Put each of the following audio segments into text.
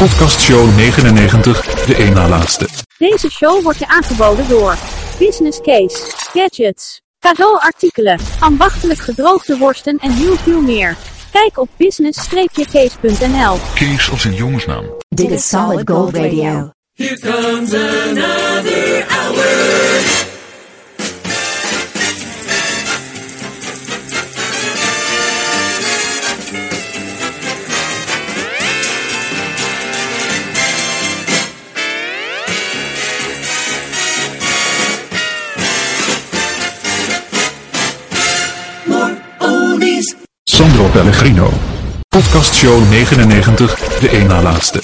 Podcastshow 99, de één na laatste. Deze show wordt je aangeboden door Business Case, Gadgets, cadeauartikelen, ambachtelijk gedroogde worsten en heel veel meer. Kijk op business-case.nl. Kees als een jongensnaam. Dit is Solid Gold Radio. Here comes another hour. Pellegrino. Podcastshow 99, de één na laatste.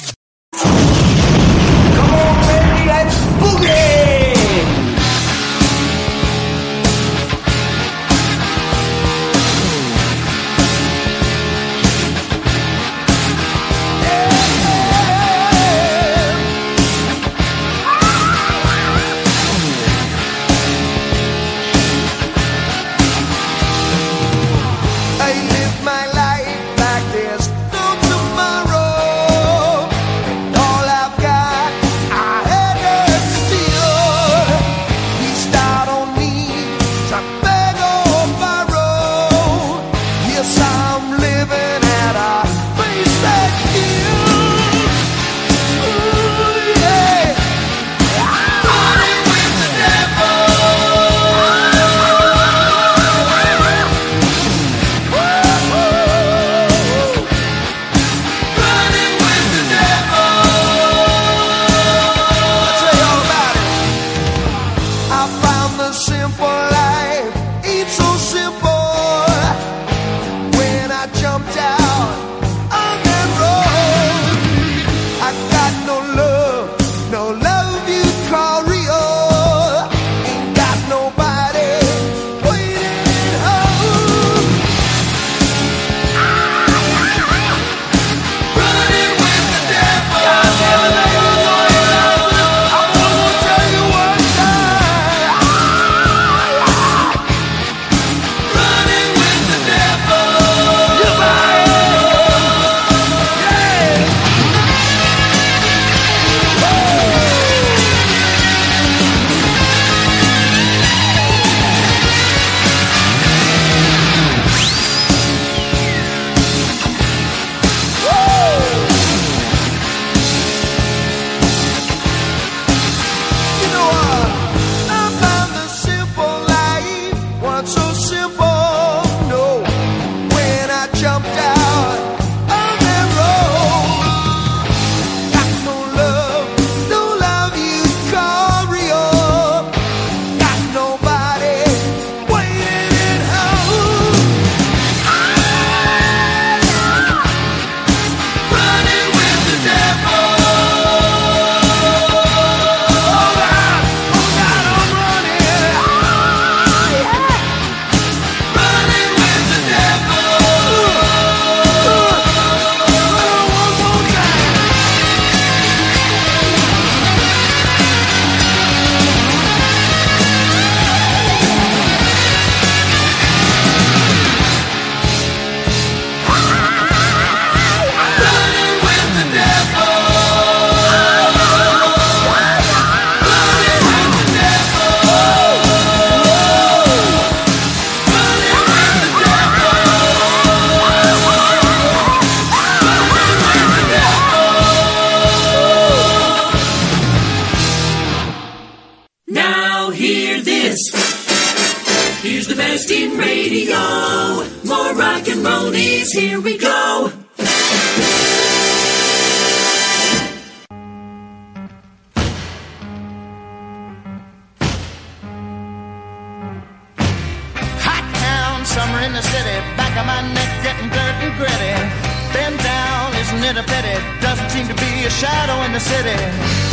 A shadow in the city.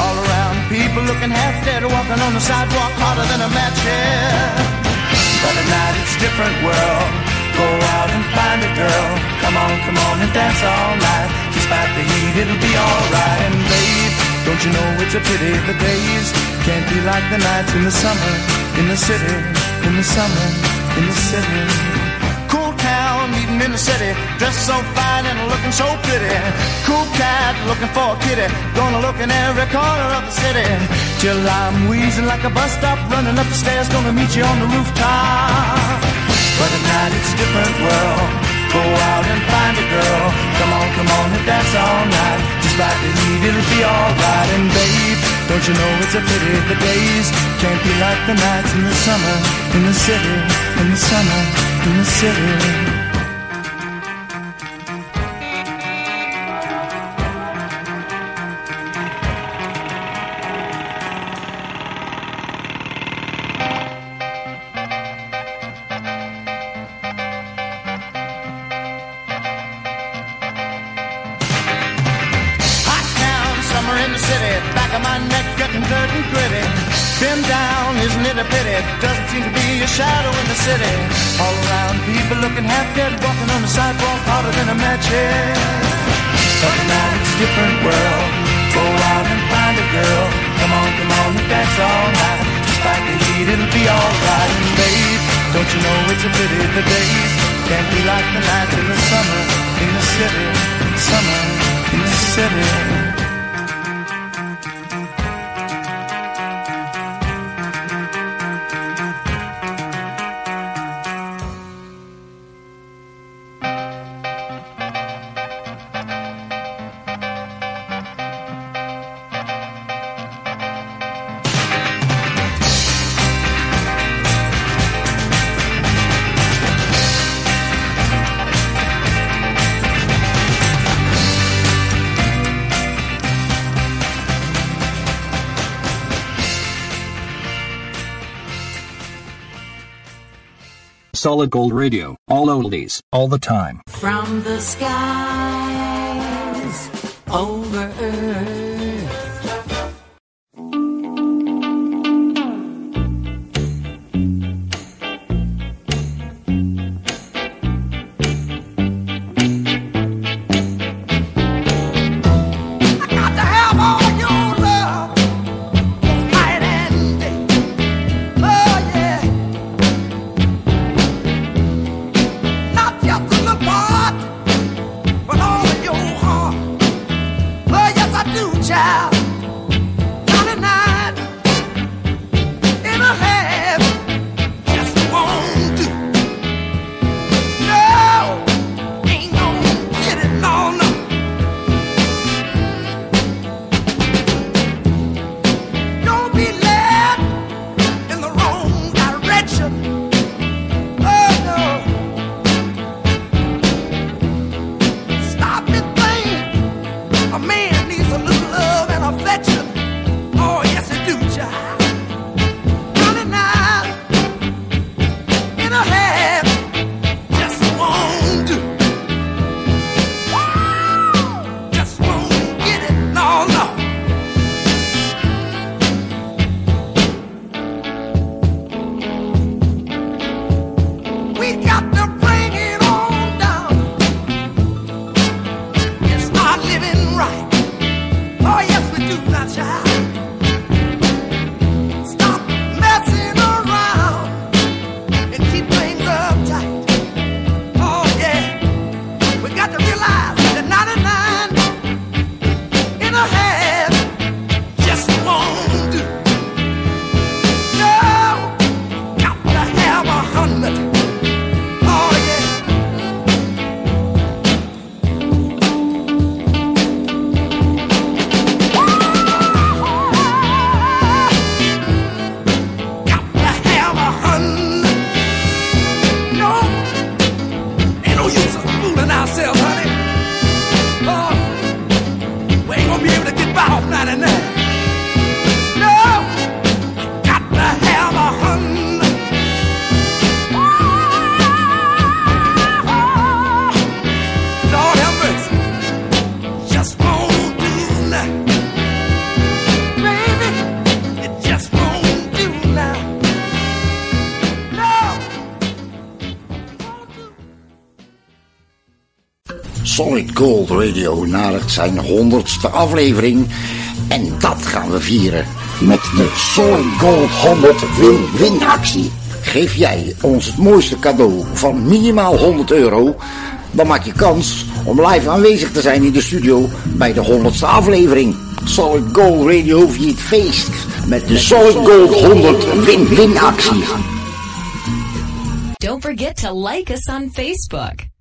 All around, people looking half dead, walking on the sidewalk harder than a match here. But at night it's a different world. Go out and find a girl. Come on, come on and dance all night. Despite the heat, it'll be alright. And babe, don't you know it's a pity the days can't be like the nights in the summer, in the city, in the summer, in the city. Eating in the city, dressed so fine and looking so pretty. Cool cat looking for a kitty, gonna look in every corner of the city. Till I'm wheezing like a bus stop, running up the stairs, gonna meet you on the rooftop. But at night it's a different world. Go out and find a girl. Come on, come on and dance all night. Despite the heat, it'll be alright. And babe, don't you know it's a pity the days can't be like the nights in the summer in the city, in the summer in the city. My neck getting dirt and gritty. Been down, isn't it a pity? Doesn't seem to be a shadow in the city. All around, people looking half dead, walking on the sidewalk harder than a match head. But now it's a different world. Go out and find a girl. Come on, come on and dance all night. Despite the heat, it'll be alright. And babe, don't you know it's a pity the days can't be like the nights in the summer in the city. Summer in the city. Solid Gold Radio. All oldies, all the time. From the skies over earth. Radio nadert zijn honderdste aflevering. En dat gaan we vieren met de Solid Gold 100 win-win actie. Geef jij ons het mooiste cadeau van minimaal 100 euro, dan maak je kans om live aanwezig te zijn in de studio bij de 100ste aflevering. Solid Gold Radio viert feest met de Solid Gold 100 win-win actie. Don't forget to like us on Facebook.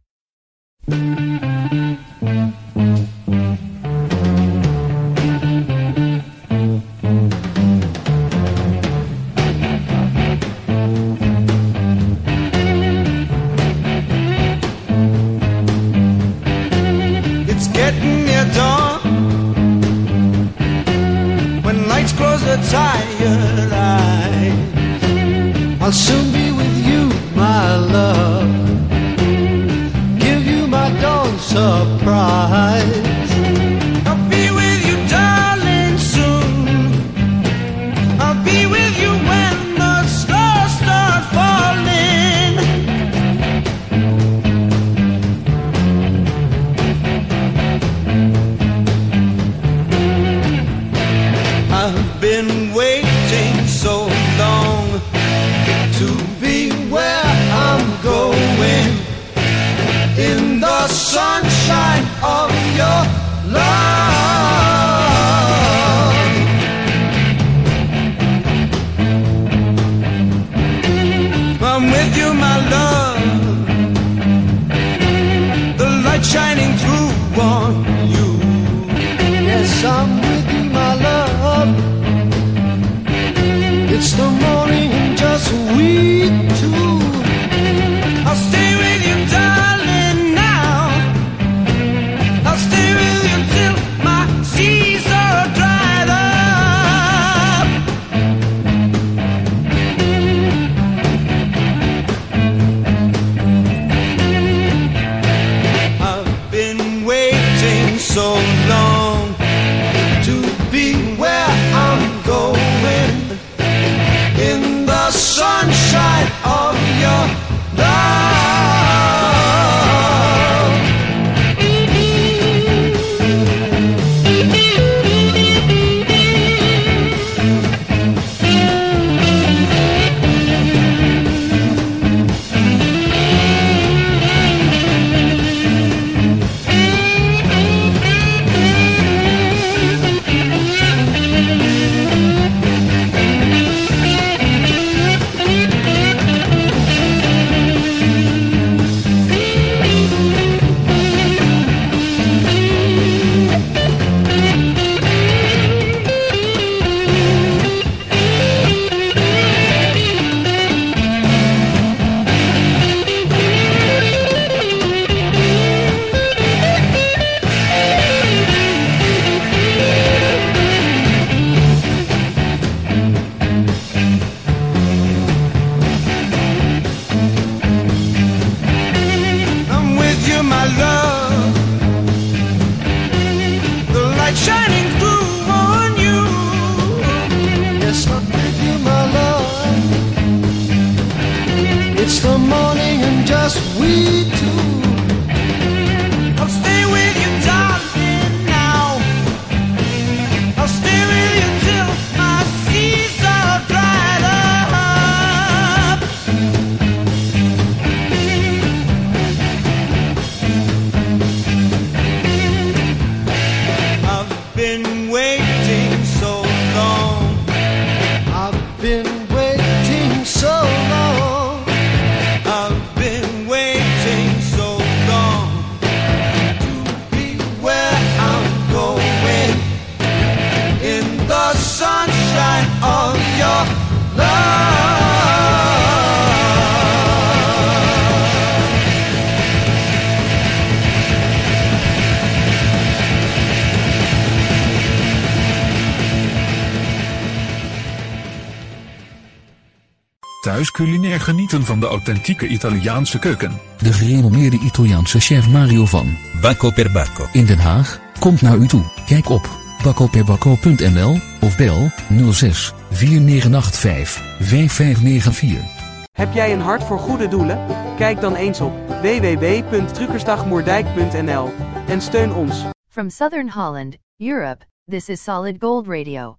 Thuis culinair genieten van de authentieke Italiaanse keuken. De gerenommeerde Italiaanse chef Mario van Bacco per Bacco. in Den Haag komt naar u toe. Kijk op bakkoperbakko.nl of bel 06 4985 5594. Heb jij een hart voor goede doelen? Kijk dan eens op www.truckersdagmoerdijk.nl en steun ons. From Southern Holland, Europe, this is Solid Gold Radio.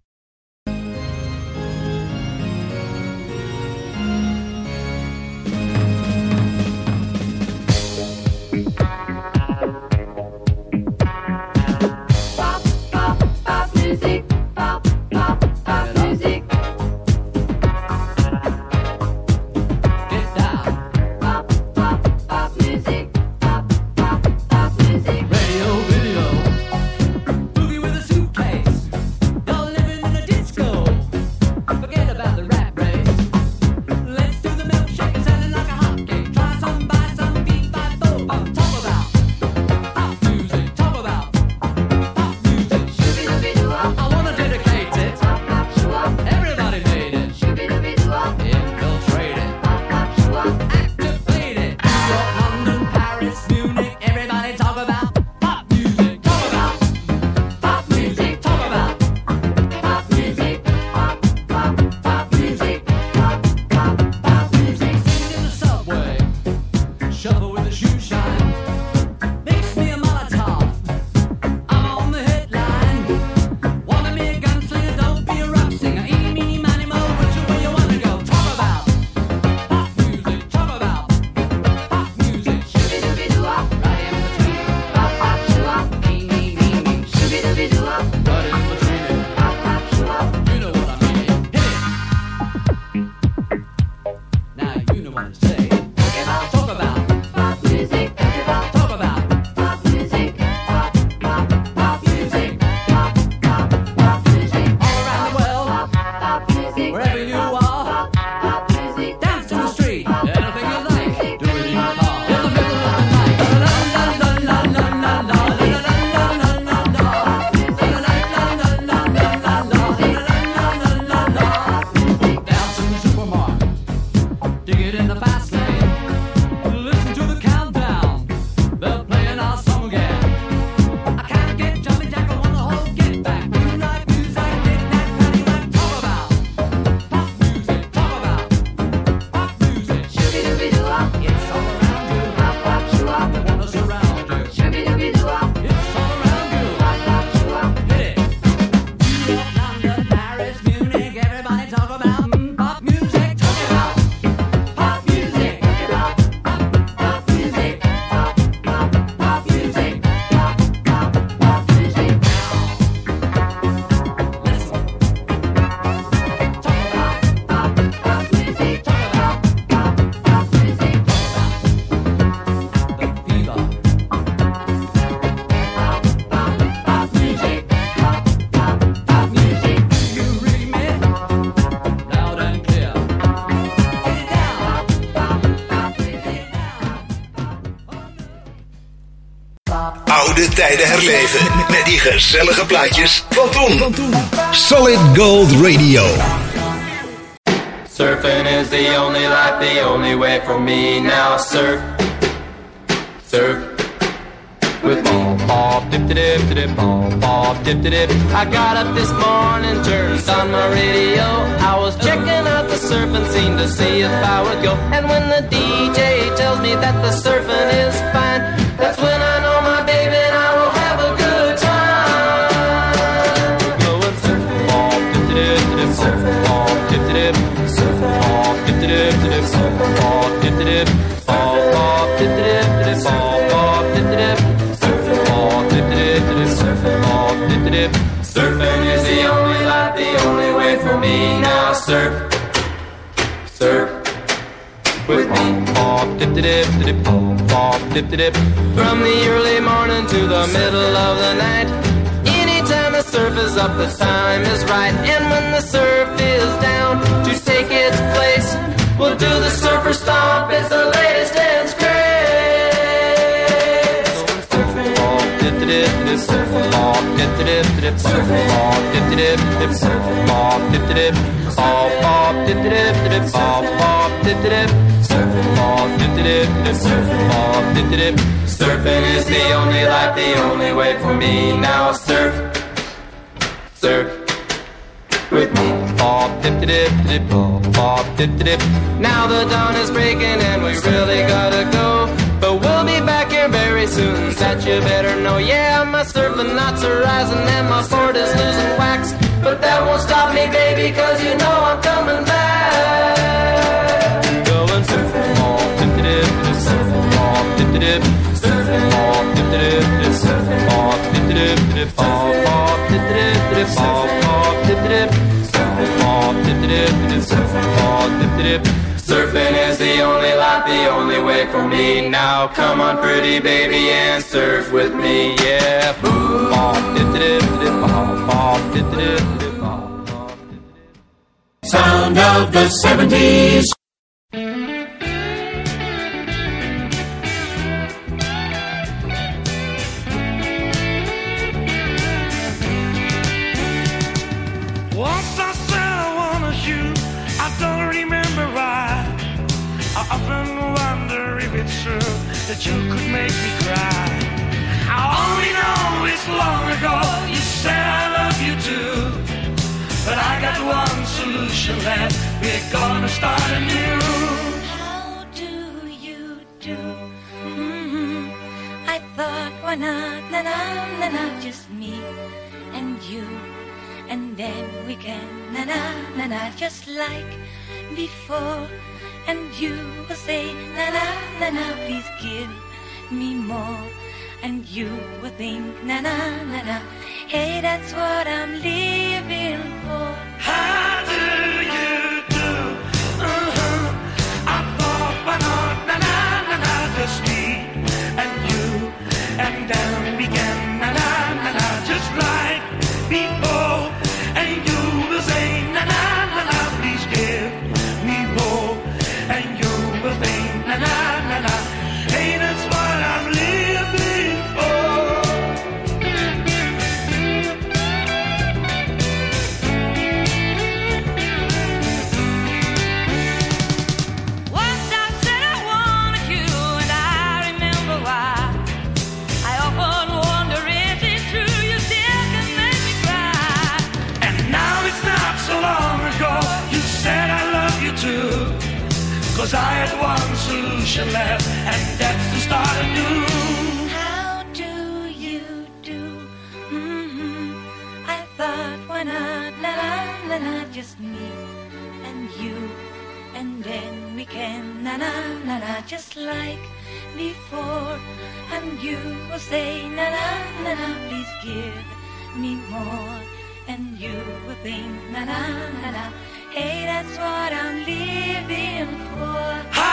Tijden herleven met die gezellige plaatjes van toen. Solid Gold Radio. Surfing is the only life, the only way for me now. Surf, surf with me. Pop, dip, dip, dip, dip, pop, pop, dip, dip, dip. I got up this morning, turned on my radio. I was checking out the surfing scene to see if I would go. And when the DJ tells me that the surfing is fine, that's when I dip, dip, pop, pop, dip, dip. Pop, dip, dip, dip, pop, dip, dip. Surfing is the only life, the only way for me now. Surf, surf with me. From the early morning to the middle of the night. Anytime the surf is up, the time is right. And when the surf is down to take its place, we'll do the surfer stomp. It's the latest dance craze. Dip, dip, dip, dip, dip, dip, dip, dip, dip, dip. Surfing is the only life, the only way for me now. Surf, surf with me. Pop, dip, dip, dip, pop, pop, dip, dip. Now the dawn is breaking and we really gotta go. But we'll be back here very soon, that you better know. Yeah, my surfing knots are rising and my board is losing wax. But that won't stop me, baby, cause you know I'm coming back. Going surfing, pop, dip, dip, dip, surfing, pop, dip, dip, surfing, pop, dip, dip, dip, surfing, pop, dip, dip, dip, pop, pop, dip, dip, dip, pop, dip, dip, surfing, dip, dip. Surfing is the only life, the only way for me now. Come on, pretty baby, and surf with me, yeah. Boom, pop, dip, dip, dip, dip, dip, dip. Sound of the 70s. That We're gonna start anew. How do you do? Mm-hmm. I thought, why not? Na na na na, just me and you. And then we can na na na na, just like before. And you will say na na na na, please give me more. And you will think na na na na, hey, that's what I'm living for. Ha! to laugh, and that's the start of new. How do you do? Mm-hmm. I thought, why not? La la la la, just me and you, and then we can na na na na, just like before. And you will say na na na na, please give me more. And you will think na na na na. Hey, that's what I'm living for. Ha!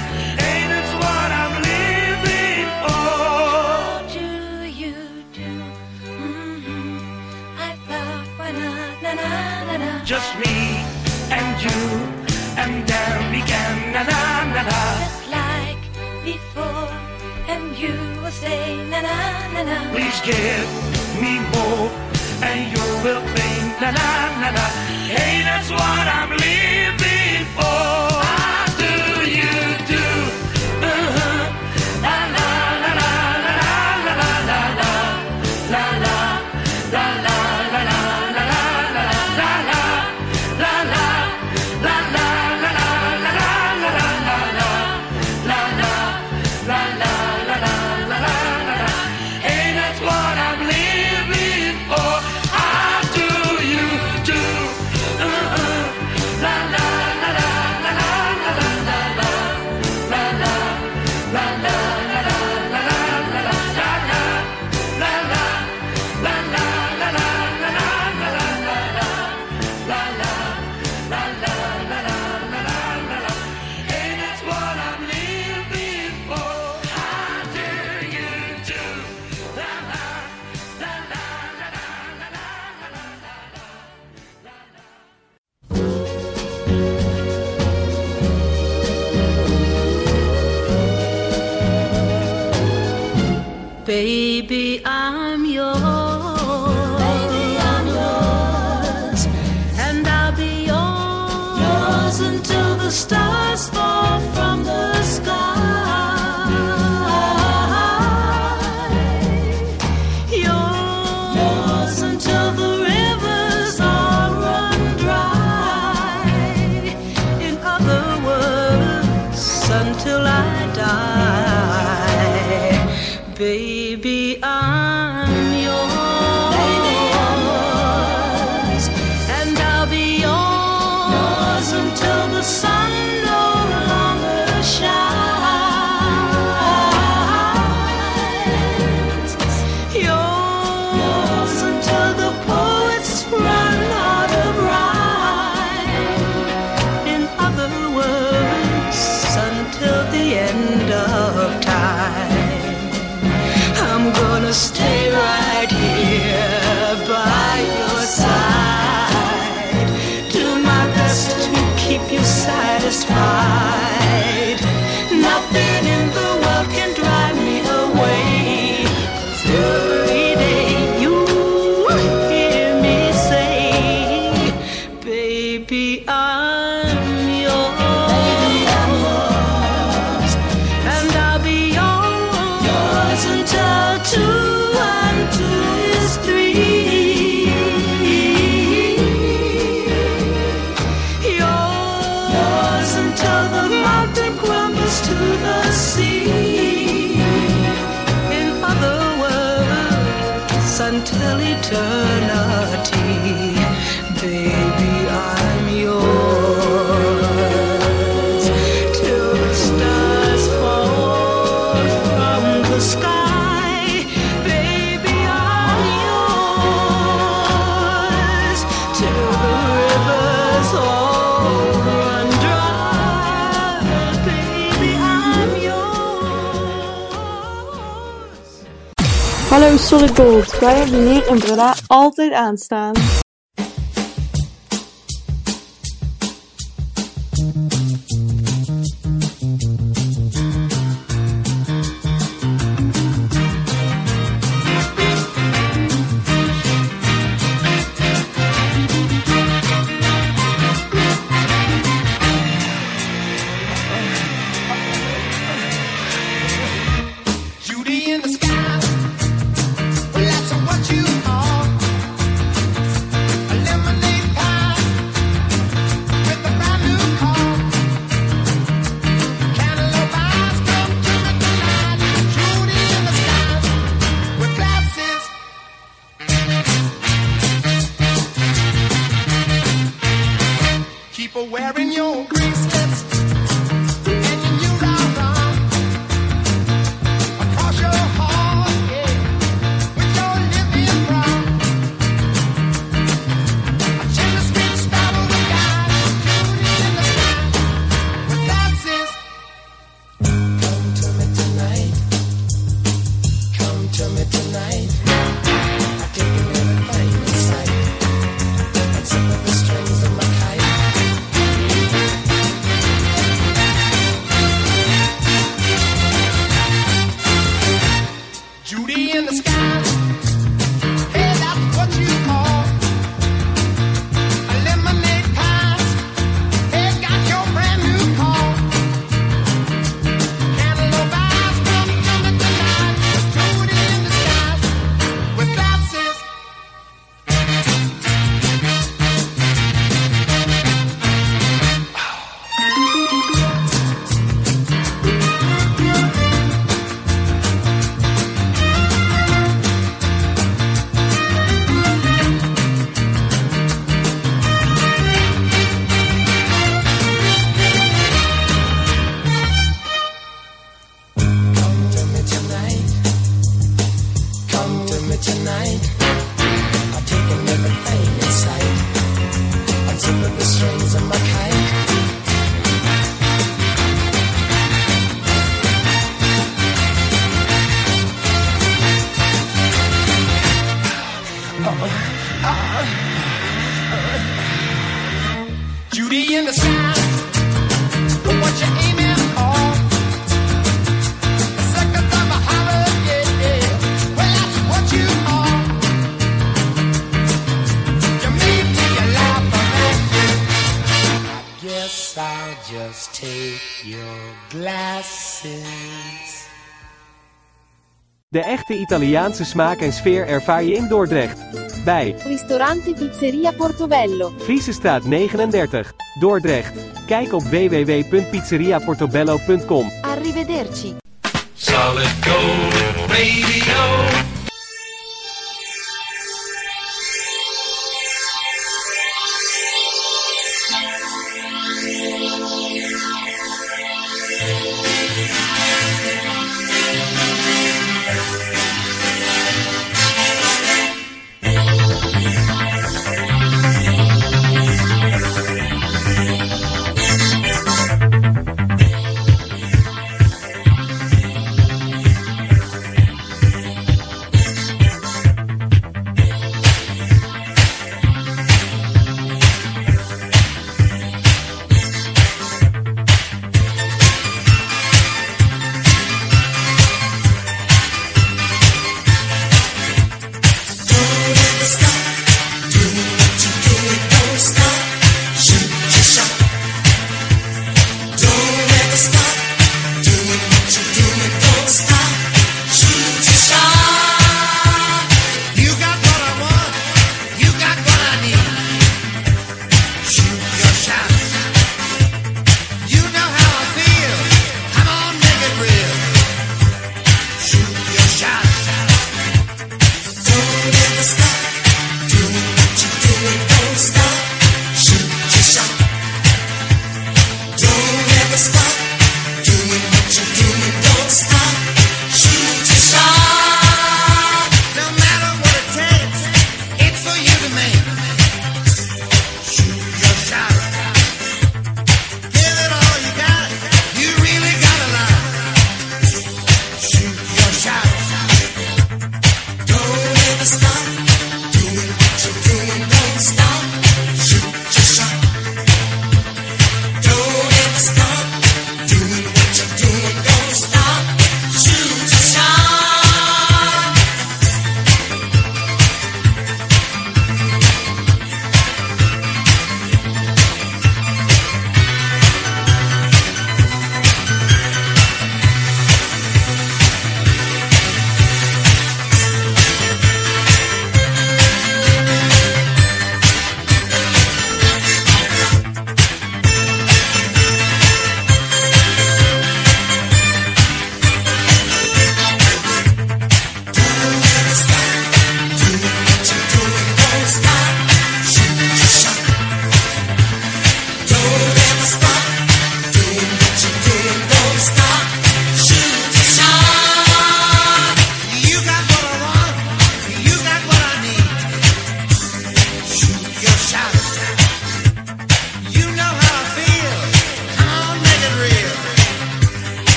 Canada. Just like before, and you will say na na na na. Please give me more, and you will think na na na na. Hey, that's what I'm living for. Sorry Gold, wij hebben hier in Breda altijd aanstaan. De echte Italiaanse smaak en sfeer ervaar je in Dordrecht. Bij Ristorante Pizzeria Portobello. Friesestraat 39, Dordrecht. Kijk op www.pizzeriaportobello.com. Arrivederci. Solid gold radio.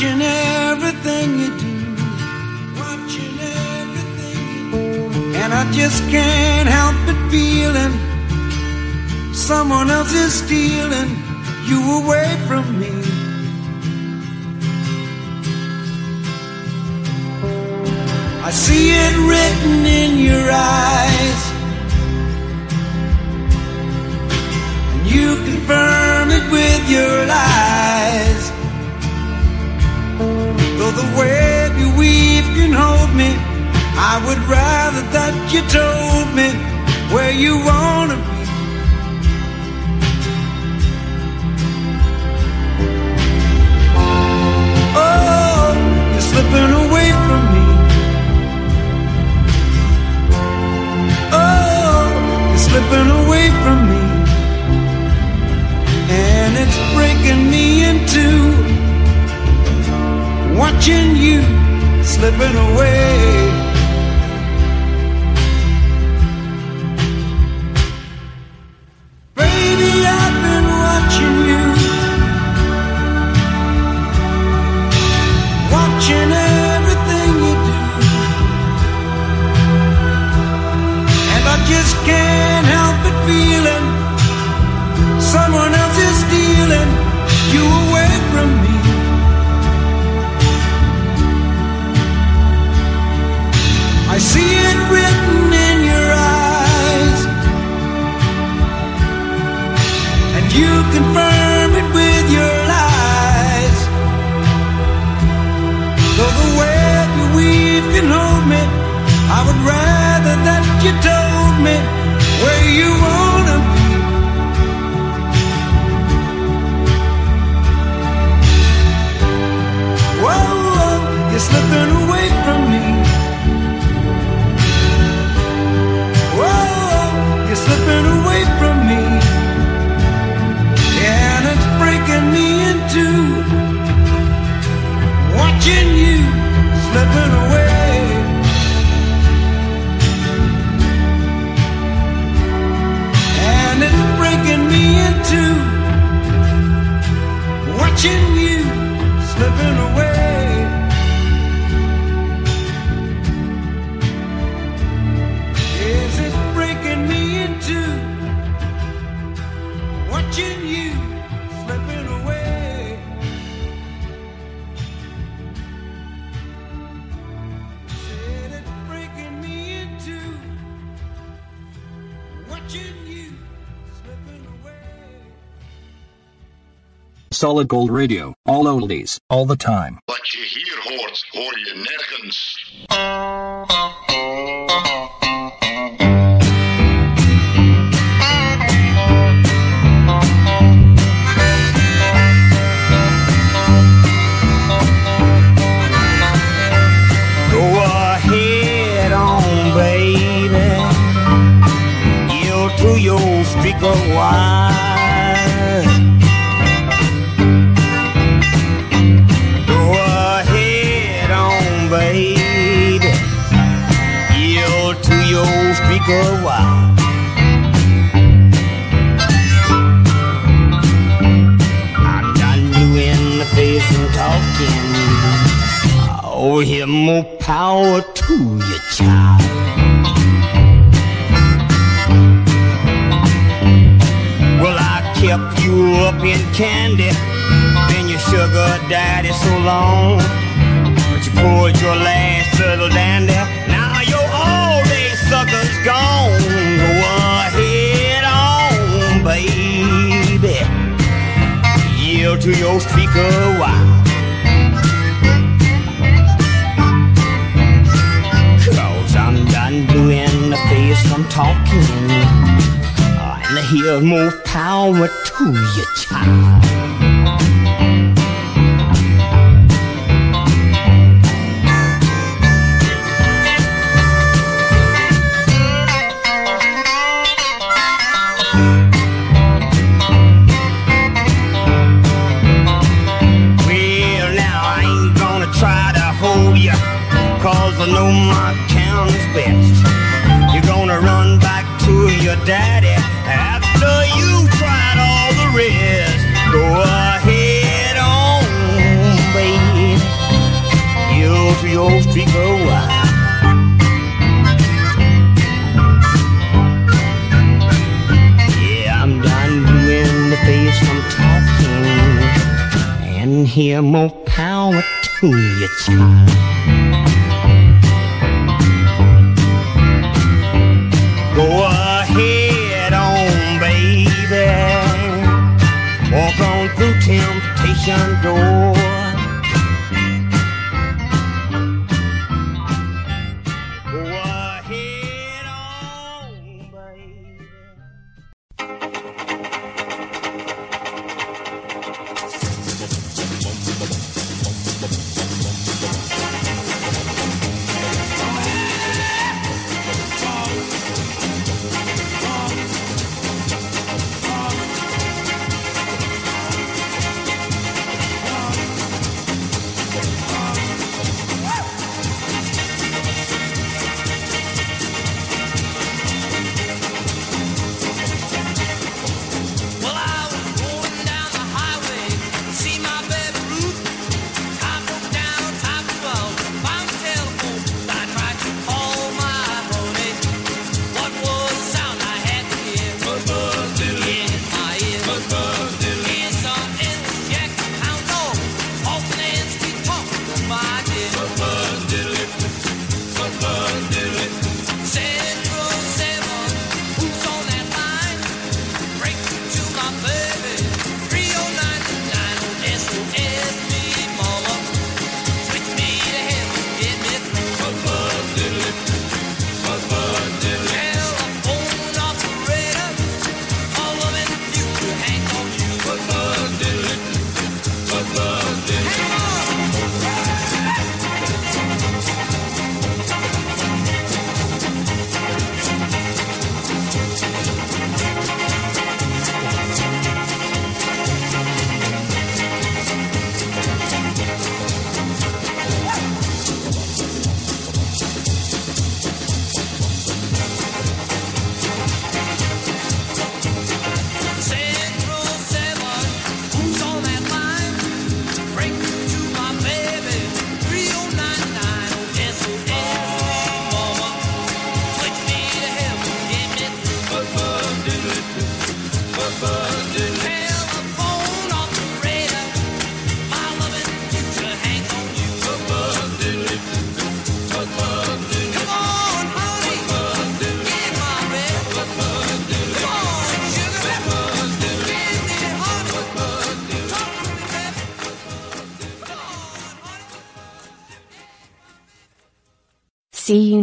Watching everything you do. Watching everything you do. And I just can't help but feeling someone else is stealing you away from me. I see it written in your eyes. and you confirm it with your lies. The web you weave can hold me, I would rather that you told me where you wanna be. Oh, you're slipping away from me. Oh, you're slipping away from me and it's breaking me into watching you slipping away. Solid Gold Radio. All oldies, all the time. Wat je hier hoort, hoor je nergens. Oh, him more power to you, child. Well, I kept you up in candy, been your sugar daddy so long. But you poured your last little dandy, now your all day sucker's gone. Go ahead on, baby, yield to your speaker, wow. most I'm talking. Uh, I hear more power to you, child. here, more power to you, child. Go ahead on, baby. Walk on through temptation door.